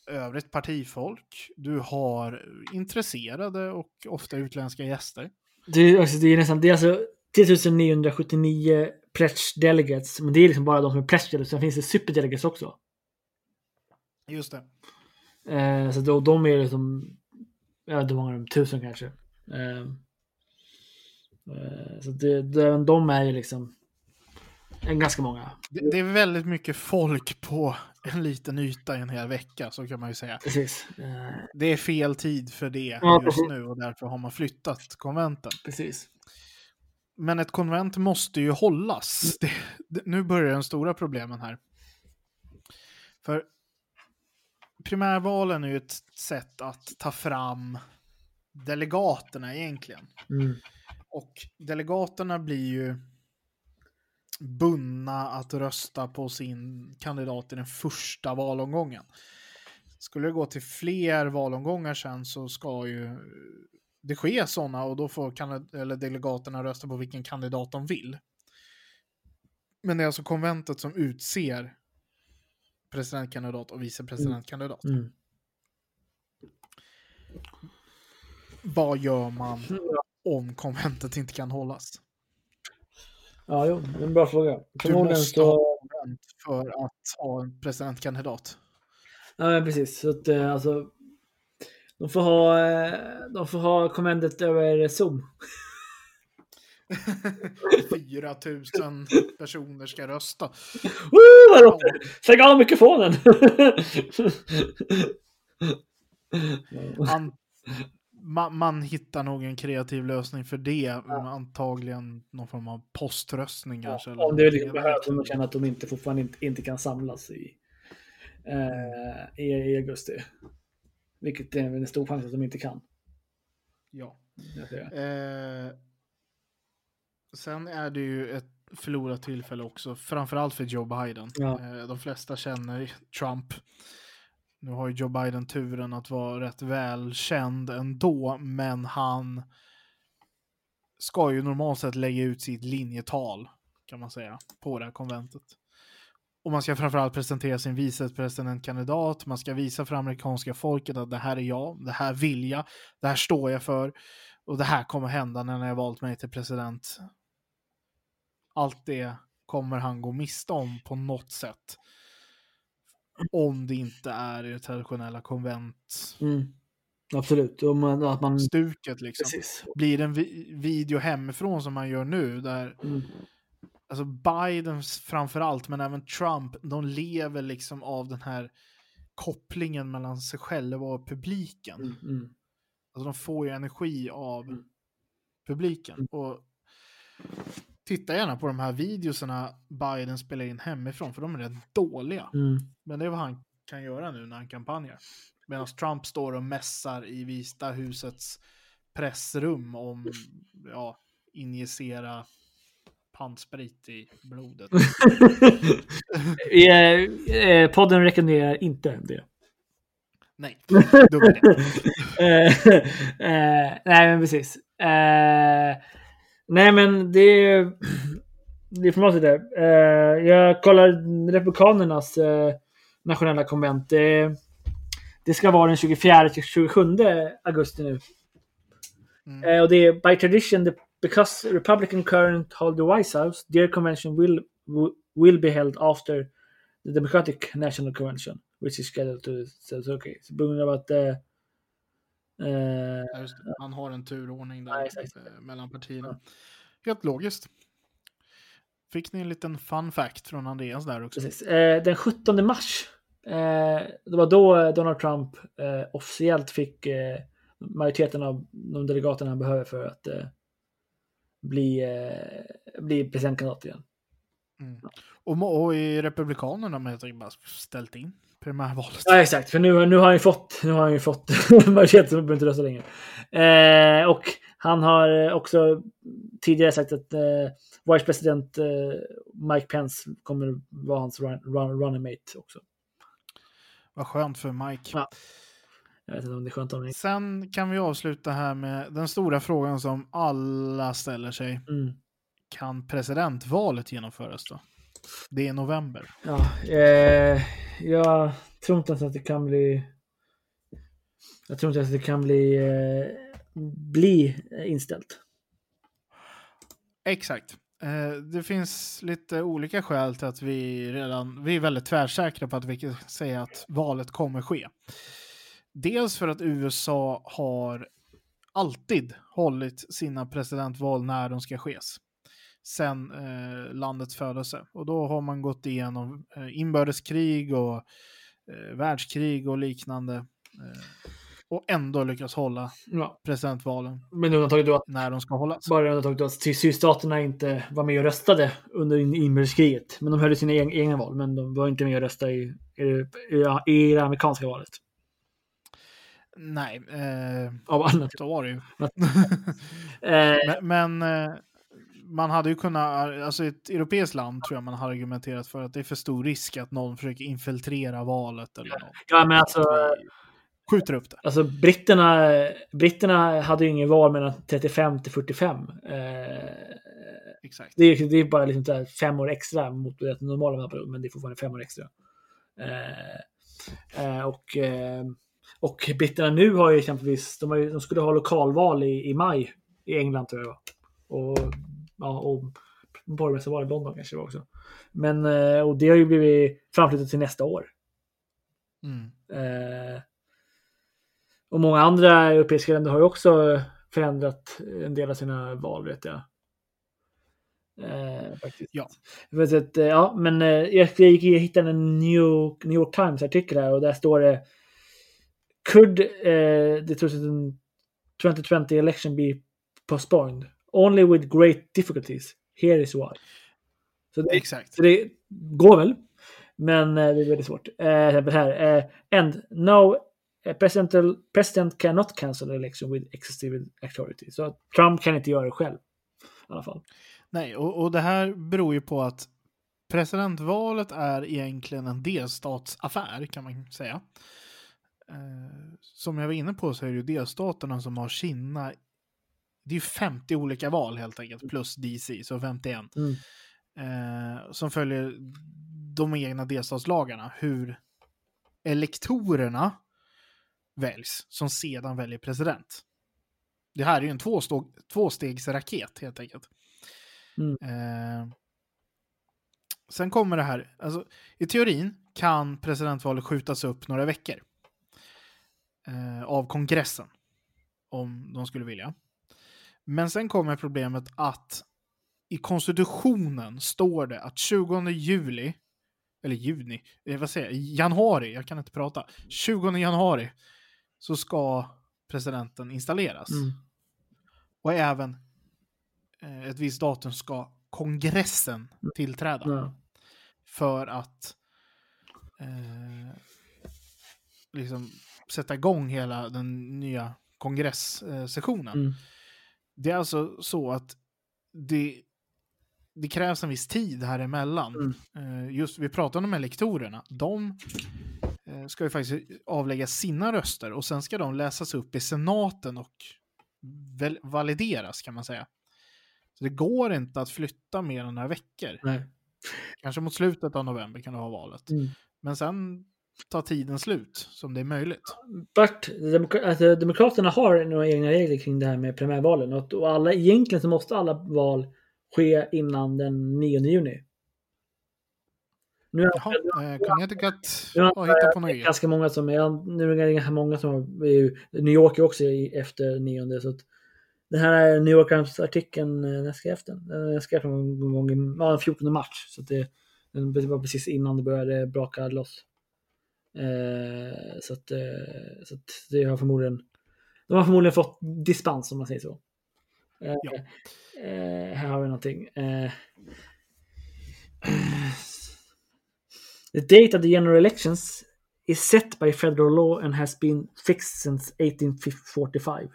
S2: övrigt partifolk, du har intresserade och ofta utländska gäster.
S1: Det, är, alltså, det är nästan det är alltså 3979 pledge delegates. Men det är liksom bara de som är pledge delegates. Sen finns det super delegates också.
S2: Just det.
S1: Eh, så då, de är liksom, jag vet inte hur många de är, tusen kanske. Eh, eh, så det, det, de är ju liksom en ganska många.
S2: det. Det är väldigt mycket folk på en liten yta i en hel vecka, så kan man ju säga.
S1: Precis. Eh,
S2: Det är fel tid för det
S1: Ja,
S2: just
S1: precis.
S2: nu och därför har man flyttat konventen.
S1: precis.
S2: Men ett konvent måste ju hållas. Det, det, nu börjar de stora problemen här. För primärvalen är ju ett sätt att ta fram delegaterna egentligen.
S1: Mm.
S2: Och delegaterna blir ju bundna att rösta på sin kandidat i den första valomgången. Skulle det gå till fler valomgångar sen så ska ju det ske sådana och då får eller delegaterna rösta på vilken kandidat de vill. Men det är alltså konventet som utser presidentkandidat och vicepresidentkandidat.
S1: Mm.
S2: Vad gör man om konventet inte kan hållas?
S1: Ja, jo, det är en bra fråga.
S2: Du
S1: Förmodligen
S2: måste ha
S1: så...
S2: konvent för att ha en presidentkandidat.
S1: Ja, men precis. Så att, eh, alltså, de får ha, eh, de får ha kommendet över Zoom.
S2: 4 000 personer ska rösta.
S1: Woo, vad det? Stäng av mikrofonen!
S2: An- man, man hittar nog en kreativ lösning för det. men Antagligen någon form av poströstning kanske. eller
S1: Om det liksom
S2: något.
S1: behövs, om de känner att de inte, fortfarande inte, inte kan samlas i, eh, i, i augusti. Vilket är en stor chans att de inte kan.
S2: Ja. Eh, sen är det ju ett förlorat tillfälle också, framförallt för Joe Biden.
S1: Ja.
S2: Eh, de flesta känner Trump. Nu har ju Joe Biden turen att vara rätt välkänd ändå, men han ska ju normalt sett lägga ut sitt linjetal, kan man säga, på det här konventet. Och man ska framförallt presentera sin vicepresidentkandidat, man ska visa för amerikanska folket att det här är jag, det här vill jag, det här står jag för och det här kommer hända när jag har valt mig till president. Allt det kommer han gå miste om på något sätt. Om det inte är i det traditionella konventstuket
S1: Mm. Absolut. Om man, att man,
S2: liksom.
S1: precis.
S2: Blir det en vi- video hemifrån som man gör nu där
S1: Mm.
S2: alltså Biden framförallt, men även Trump, de lever liksom av den här kopplingen mellan sig själva och publiken.
S1: Mm. Mm.
S2: Alltså de får ju energi av
S1: Mm.
S2: publiken. Och titta gärna på de här videoserna Biden spelar in hemifrån, för de är rätt dåliga.
S1: Mm.
S2: Men det är vad han kan göra nu när han kampanjar. Medan Trump står och mässar i Vita husets pressrum om ja, injicera pantsprit i blodet. [LAUGHS]
S1: Eh, podden rekommenderar inte det.
S2: Nej, idé. [LAUGHS]
S1: Eh, eh, nej, men precis. Eh, nej, men det är... Det är formatet där. Eh, jag kollar Republikanernas eh, nationella konvent. Det, det ska vara den 24 till 27 augusti nu.
S2: Mm.
S1: Eh, och det är by tradition, the, because Republican current hold the White House, their convention will, will be held after the Democratic National Convention, which is scheduled to... So, so, okay. Så på grund av att... Eh,
S2: Ja. Man har en turordning där
S1: Ja,
S2: eh, mellan partierna. Helt logiskt. Fick ni en liten fun fact från Andreas där också?
S1: Precis. Eh, den 17 mars, det var då Donald Trump officiellt fick majoriteten av de delegaterna han behöver för att bli, bli presidentkandidat igen.
S2: Mm. Och, och i Republikanerna har man bara ställt in primärvalet.
S1: Ja, exakt. För nu, nu har han ju fått, nu har han ju fått [LAUGHS] majoritet så behöver inte rösta längre. Eh, och han har eh, också tidigare sagt att eh, vice president eh, Mike Pence kommer vara hans run, run, running mate också.
S2: Vad skönt för Mike.
S1: Ja. Jag vet inte om det är skönt om det
S2: Sen kan vi avsluta här med den stora frågan som alla ställer sig.
S1: mm.
S2: Kan presidentvalet genomföras då? Det är november.
S1: Ja, eh, jag tror inte ens att det kan bli... Jag tror inte ens att det kan bli, eh, bli inställt.
S2: Exakt. Eh, Det finns lite olika skäl till att vi redan, vi är väldigt tvärsäkra på att vi kan säga att valet kommer ske. Dels för att USA har alltid hållit sina presidentval när de ska ske. Sen eh, landets födelse. Och då har man gått igenom eh, inbördeskrig och eh, världskrig och liknande. Eh, och ändå lyckats hålla
S1: Ja.
S2: presidentvalen
S1: Men undantaget då att
S2: när de ska hållas.
S1: bara undantaget då att sy- sydstaterna inte var med och röstade under in- inbördeskriget. Men de höll sina eg- egna val, men de var inte med och röstade i, i, i, i det amerikanska valet.
S2: Nej, eh,
S1: Av annat.
S2: så var det ju. [LAUGHS]
S1: Eh,
S2: Men, men eh, man hade ju kunnat, alltså ett europeiskt land tror jag man har argumenterat för att det är för stor risk att någon försöker infiltrera valet eller något.
S1: ja, men alltså,
S2: skjuter upp det.
S1: alltså britterna, britterna hade ju ingen val mellan 35 till 45. Eh,
S2: Exakt.
S1: Det är, det är bara liksom fem år extra mot det normala mandatperioden, men det är fortfarande fem år extra. Eh, eh, och, eh, och britterna nu har ju exempelvis, de, har ju, de skulle ha lokalval i, i maj i England tror jag. Och, ja, och borgmästarval i London kanske det var också. Men, eh, och det har ju blivit framflyttat till nästa år.
S2: Mm.
S1: Eh, och många andra europeiska länder har ju också förändrat en del av sina val vet jag. Eh, faktiskt.
S2: Ja.
S1: Vet att, eh, ja, men jag, jag, hittade en New York, New York Times artikel här och där står det Could eh, the 2000 2020 election be postponed? Only with great difficulties. Here is why. Så det,
S2: Exakt.
S1: så det går väl. Men eh, det är väldigt svårt. Eh, här. Eh, and no eh, president, president cannot cancel election with excessive authority. Så Trump kan inte göra det själv. I alla fall.
S2: Nej, och, och det här beror ju på att presidentvalet är egentligen en delstatsaffär kan man säga. Eh, som jag var inne på så är det ju delstaterna som har sina det är ju 50 olika val helt enkelt, plus DC, så 51.
S1: Mm.
S2: Eh, som följer de egna delstatslagarna, hur elektorerna väljs, som sedan väljer president. Det här är ju en tvåstå- tvåstegsraket helt enkelt.
S1: Mm.
S2: Eh, sen kommer det här, alltså, i teorin kan presidentvalet skjutas upp några veckor eh, av kongressen, om de skulle vilja. Men sen kommer problemet att i konstitutionen står det att 20 juli, eller juni, eh, vad säger jag, januari, jag kan inte prata, 20 januari så ska presidenten installeras.
S1: Mm.
S2: Och även eh, ett visst datum ska kongressen tillträda
S1: Ja.
S2: för att eh, liksom sätta igång hela den nya kongressessionen.
S1: Mm.
S2: Det är alltså så att det, det krävs en viss tid här emellan.
S1: Mm.
S2: Eh, just, vi pratade om elektorerna. De, eh, ska ju faktiskt avlägga sina röster och sen ska de läsas upp i senaten och valideras kan man säga. Så det går inte att flytta mer än några veckor.
S1: Nej.
S2: Kanske mot slutet av november kan du ha valet.
S1: Mm.
S2: Men sen tar tiden slut som det är möjligt.
S1: Demok- alltså, Demokraterna har några egna regler kring det här med primärvalen. Och, och alla, egentligen så måste alla val ske innan den 9 juni. Nu är
S2: Jaha, eh, Connecticut
S1: Ja,
S2: har hittat på något
S1: det är
S2: eget.
S1: ganska många som är, nu är det ganska många som är ju, New York är också efter 9 så att det här är New York Times-artikeln, eh, när skrev jag den? Den skrev jag någon gång i ja, den 14 mars. Så att det, det var precis innan det började braka loss. Eh, så, att, eh, så att det har förmodligen de har förmodligen fått dispens om man säger så. Eh,
S2: Ja.
S1: eh, här har vi någonting. Eh, [CLEARS THROAT] the date of the general elections is set by federal law and has been fixed since 1845.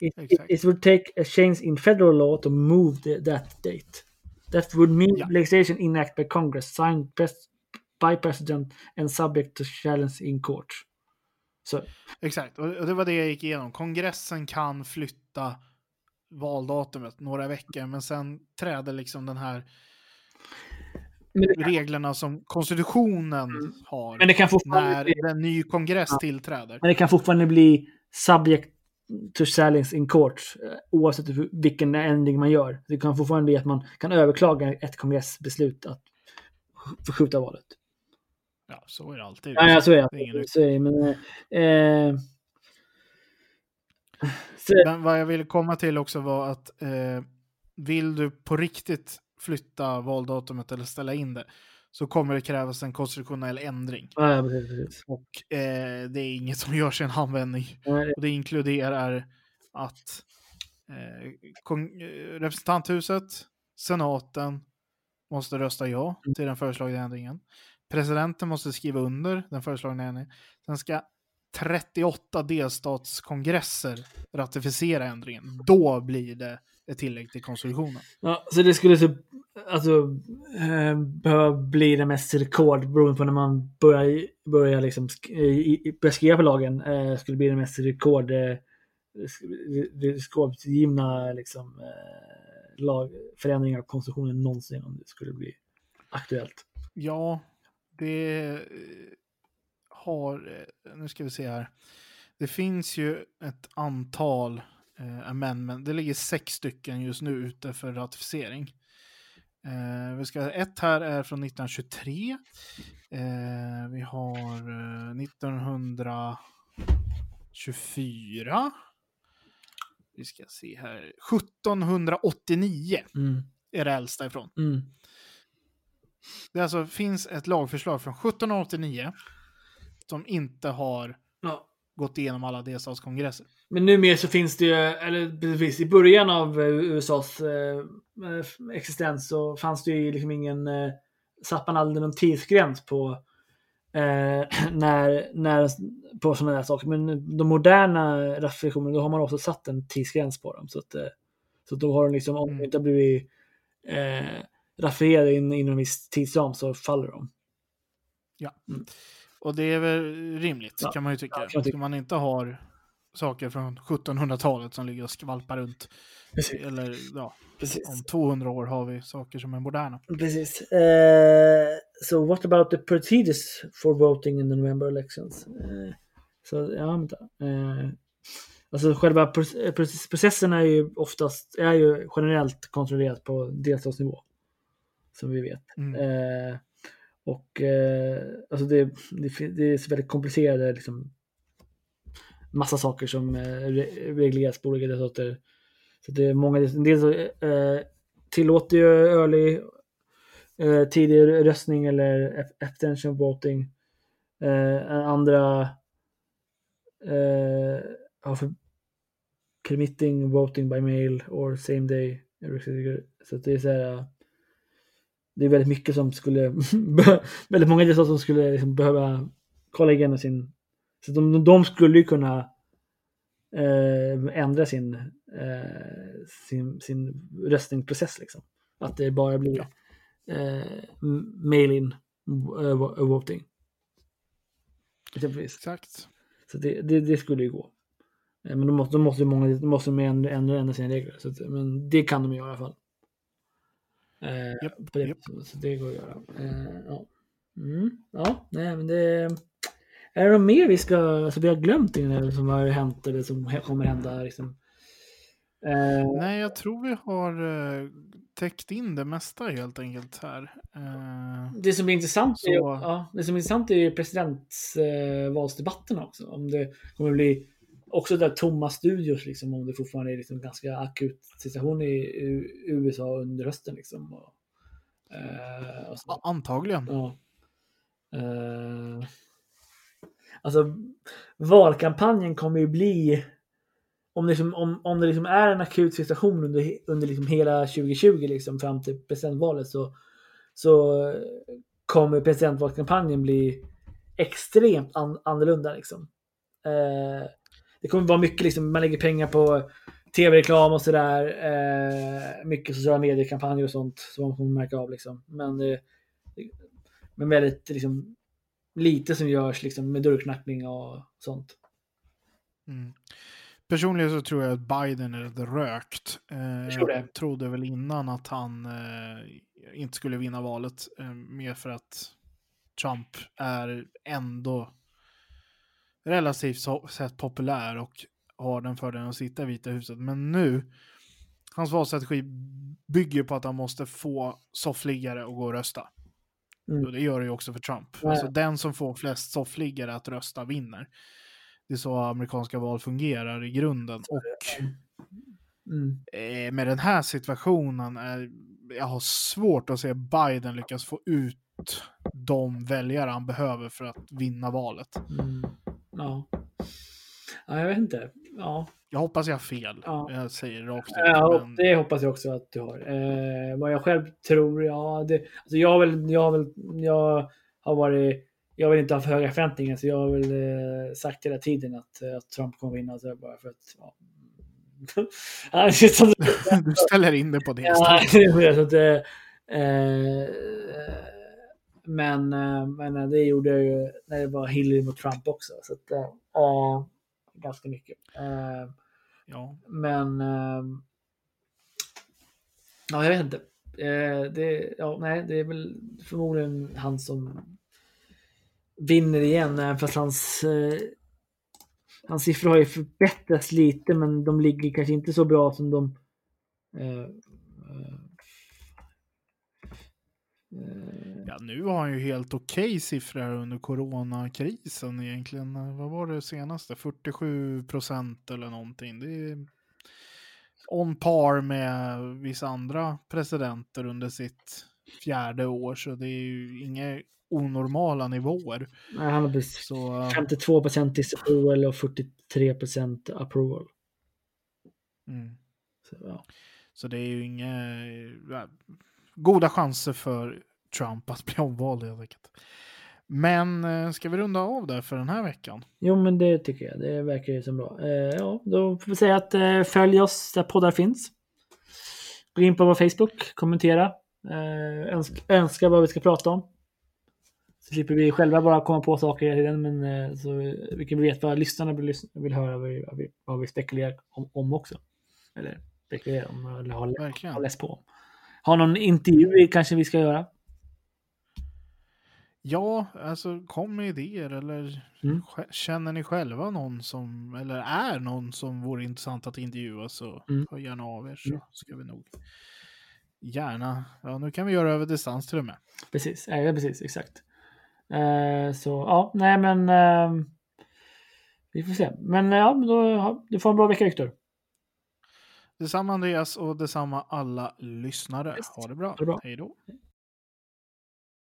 S1: It,
S2: Exakt.
S1: it would take a change in federal law to move the, that date. That would mean
S2: Ja.
S1: legislation enacted by Congress, signed by President and subject to challenge in court. Så,
S2: Exakt, och det var det jag gick igenom. Kongressen kan flytta valdatumet några veckor, men sen träder liksom den här
S1: det,
S2: reglerna som konstitutionen har
S1: men det kan
S2: när
S1: bli,
S2: en ny kongress tillträder.
S1: men det kan fortfarande bli subject to challenge in court eh, oavsett vilken ändring man gör. Det kan fortfarande bli att man kan överklaga ett kongressbeslut att förskjuta valet.
S2: Ja, så är det alltid.
S1: Ja, ja så är
S2: Det
S1: det. Så är det men, eh, så,
S2: Men vad jag ville komma till också var att eh, vill du på riktigt flytta valdatumet eller ställa in det så kommer det krävas en konstitutionell ändring.
S1: ja, ja, precis, precis.
S2: Och eh, det är inget som [LAUGHS] görs i en handvändning.
S1: Nej,
S2: Och det inkluderar att eh, eh, representanthuset, senaten måste rösta ja till den föreslagna ändringen. Presidenten måste skriva under den föreslagna ändringen. Sen ska 38 delstatskongresser ratificera ändringen. Då blir det ett tillägg till konstitutionen.
S1: Ja, så det skulle så, alltså, eh, behöva bli det mest rekord beroende på när man börjar, börjar, liksom, börjar skriva på lagen. Eh, skulle bli det mest rekord, eh, rekordgivna liksom, eh, lag, förändringar av konstitutionen någonsin om det skulle bli aktuellt.
S2: Ja, det eh, har, eh, nu ska vi se här. Det finns ju ett antal eh, amendment, det ligger sex stycken just nu ute för ratificering. Eh, vi ska, ett här är från 1923. Eh, vi har eh, 1924. Vi ska se här. 1789
S1: Mm.
S2: är det äldsta ifrån.
S1: Mm.
S2: Det alltså finns ett lagförslag från 1789 som inte har
S1: Ja.
S2: gått igenom alla delstatskongresser.
S1: Men numera så finns det ju, eller precis i början av eh, USAs eh, eh, existens så fanns det ju liksom ingen, eh, satt man aldrig någon tidsgräns på eh, [CLEARS THROAT] när, när, på sådana där saker. Men de moderna ratificeringarna, då har man också satt en tidsgräns på dem. Så att, eh, så att då har de liksom, om de
S2: Mm.
S1: inte har blivit eh, raffinerade in, inom en viss tidsram så faller de.
S2: Och det är väl rimligt
S1: Ja,
S2: kan man ju tycka.
S1: ja, tycka.
S2: Man inte har saker från 1700-talet som ligger och skvalpar runt.
S1: Precis.
S2: Eller ja,
S1: Precis.
S2: om 200 år har vi saker som är moderna.
S1: Precis. Eh, so what about the procedures for voting in the November elections? Eh, så ja, vänta. Eh, alltså själva proce- proce- processen är ju oftast, är ju generellt kontrollerat på delstatsnivå. Som vi vet.
S2: Mm.
S1: Eh, och eh, alltså det, det, det är väldigt komplicerade liksom, massa saker som eh, re- regleras på olika delstater. Så det är många, en del så, eh, tillåter ju early eh, tidig röstning eller ab- abstention voting. Eh, andra eh, har för permitting voting by mail or same day. Så det är så här. Det är väldigt mycket som skulle, [LAUGHS] väldigt många delstater som skulle liksom behöva kolla igenom sin, så de, de skulle ju kunna eh, ändra sin, eh, sin, sin röstningsprocess liksom. Att det bara blir
S2: Ja.
S1: eh, mail-in vo- voting. Exempelvis.
S2: Exakt.
S1: Så det, det, det skulle ju gå. Eh, Men då måste, då måste många, då måste de ändra, ändra, ändra sina regler. Så att, men det kan de göra i alla fall. Eh, på det,
S2: japp.
S1: så, det går att göra. Eh, ja. Mm, ja, nej men det... Är det något mer vi ska, alltså vi har glömt in eller som har hänt eller som kommer hända liksom? Eh,
S2: Nej, jag tror vi har eh, täckt in det mesta helt enkelt här. Eh,
S1: Det som är intressant, är,
S2: Så-
S1: ja, det som är intressant är ju presidentvalsdebatterna också. Om det kommer bli också där tomma studios, liksom, om det fortfarande är liksom ganska akut situation i USA under hösten. Liksom, och, eh, och
S2: ja, antagligen.
S1: Ja. Eh, alltså, valkampanjen kommer ju bli... Om det, liksom, om, om det liksom är en akut situation under, under liksom hela 2020 liksom, fram till presidentvalet så, så kommer presidentvalskampanjen bli extremt an, annorlunda. Liksom. Eh, det kommer vara mycket, liksom, man lägger pengar på tv-reklam och sådär. Eh, mycket sociala mediekampanjer och sånt som man kommer märka av. Liksom. Men eh, men väldigt liksom, lite som görs liksom, med dörrknackning och sånt.
S2: Mm. Personligen så tror jag att Biden är lite rökt. Eh,
S1: det.
S2: jag trodde väl innan att han eh, inte skulle vinna valet. Eh, mer för att Trump är ändå relativt sett populär och har den fördelen att sitta i Vita huset. Men nu, hans valstrategi bygger på att han måste få soffliggare att gå och rösta.
S1: Mm.
S2: Och det gör det ju också för Trump.
S1: Ja.
S2: Alltså den som får flest soffliggare att rösta vinner. Det är så amerikanska val fungerar i grunden. Och
S1: Mm.
S2: eh, med den här situationen, är, jag har svårt att se Biden lyckas få ut de väljare han behöver för att vinna valet.
S1: Mm. Ja. ja, jag vet inte. Ja,
S2: Jag hoppas jag har fel.
S1: Ja.
S2: Jag säger rakt ut.
S1: ja
S2: men,
S1: det hoppas jag också att du har. Eh, vad jag själv tror, ja, det, alltså jag, har väl, jag, har väl, jag har varit jag vill inte ha för höga förväntningar så jag har väl eh, sagt hela tiden att, eh, att Trump kommer vinna. Så bara för att, ja. [LAUGHS] [LAUGHS]
S2: Du ställer in det på det.
S1: Ja,
S2: istället.
S1: det är så att, eh, men, eh, men det gjorde jag ju när det var Hillary mot Trump också. Så att, eh, eh, ganska mycket. Eh,
S2: Ja.
S1: men eh, ja, jag vet inte. Eh, det, ja, nej, det är väl förmodligen han som vinner igen. även Fast hans, eh, hans siffror har ju förbättrats lite, men de ligger kanske inte så bra som de eh, eh, eh,
S2: ja, nu har han ju helt okej siffror här under coronakrisen egentligen. Vad var det senaste? 47 procent eller någonting. Det är on par med vissa andra presidenter under sitt fjärde år, så det är ju inga onormala nivåer.
S1: nej, han har
S2: Så
S1: 52 procent disapproval och 43 procent approval.
S2: mm.
S1: Så, ja.
S2: Så det är ju inga goda chanser för Trump att bli omvald helt enkelt. Men eh, ska vi runda av där för den här veckan?
S1: Jo, men det tycker jag. Det verkar ju som bra. Eh, ja, då får vi säga att eh, följ oss där poddar finns. Gå in på vår Facebook, kommentera, eh, önska, önska vad vi ska prata om. Så slipper vi själva bara komma på saker hela tiden, men eh, så vi kan veta vad lyssnarna vill, vill höra, vad vi, vad vi, spekulerar om, om också. Eller spekulerar om, eller har, har läst på om. Har någon intervju kanske vi ska göra?
S2: Ja, alltså kom med idéer eller
S1: Mm.
S2: känner ni själva någon som, eller är någon som vore intressant att intervjua så
S1: Mm.
S2: hör gärna av er så
S1: Mm.
S2: ska vi nog gärna, ja nu kan vi göra över distans till och med.
S1: Precis, ja, precis, exakt. Eh, så ja, nej men eh, vi får se. Men ja, då, du får en bra vecka Viktor.
S2: Detsamma Andreas och detsamma alla lyssnare. Ha det bra.
S1: Ha det bra.
S2: Hej då.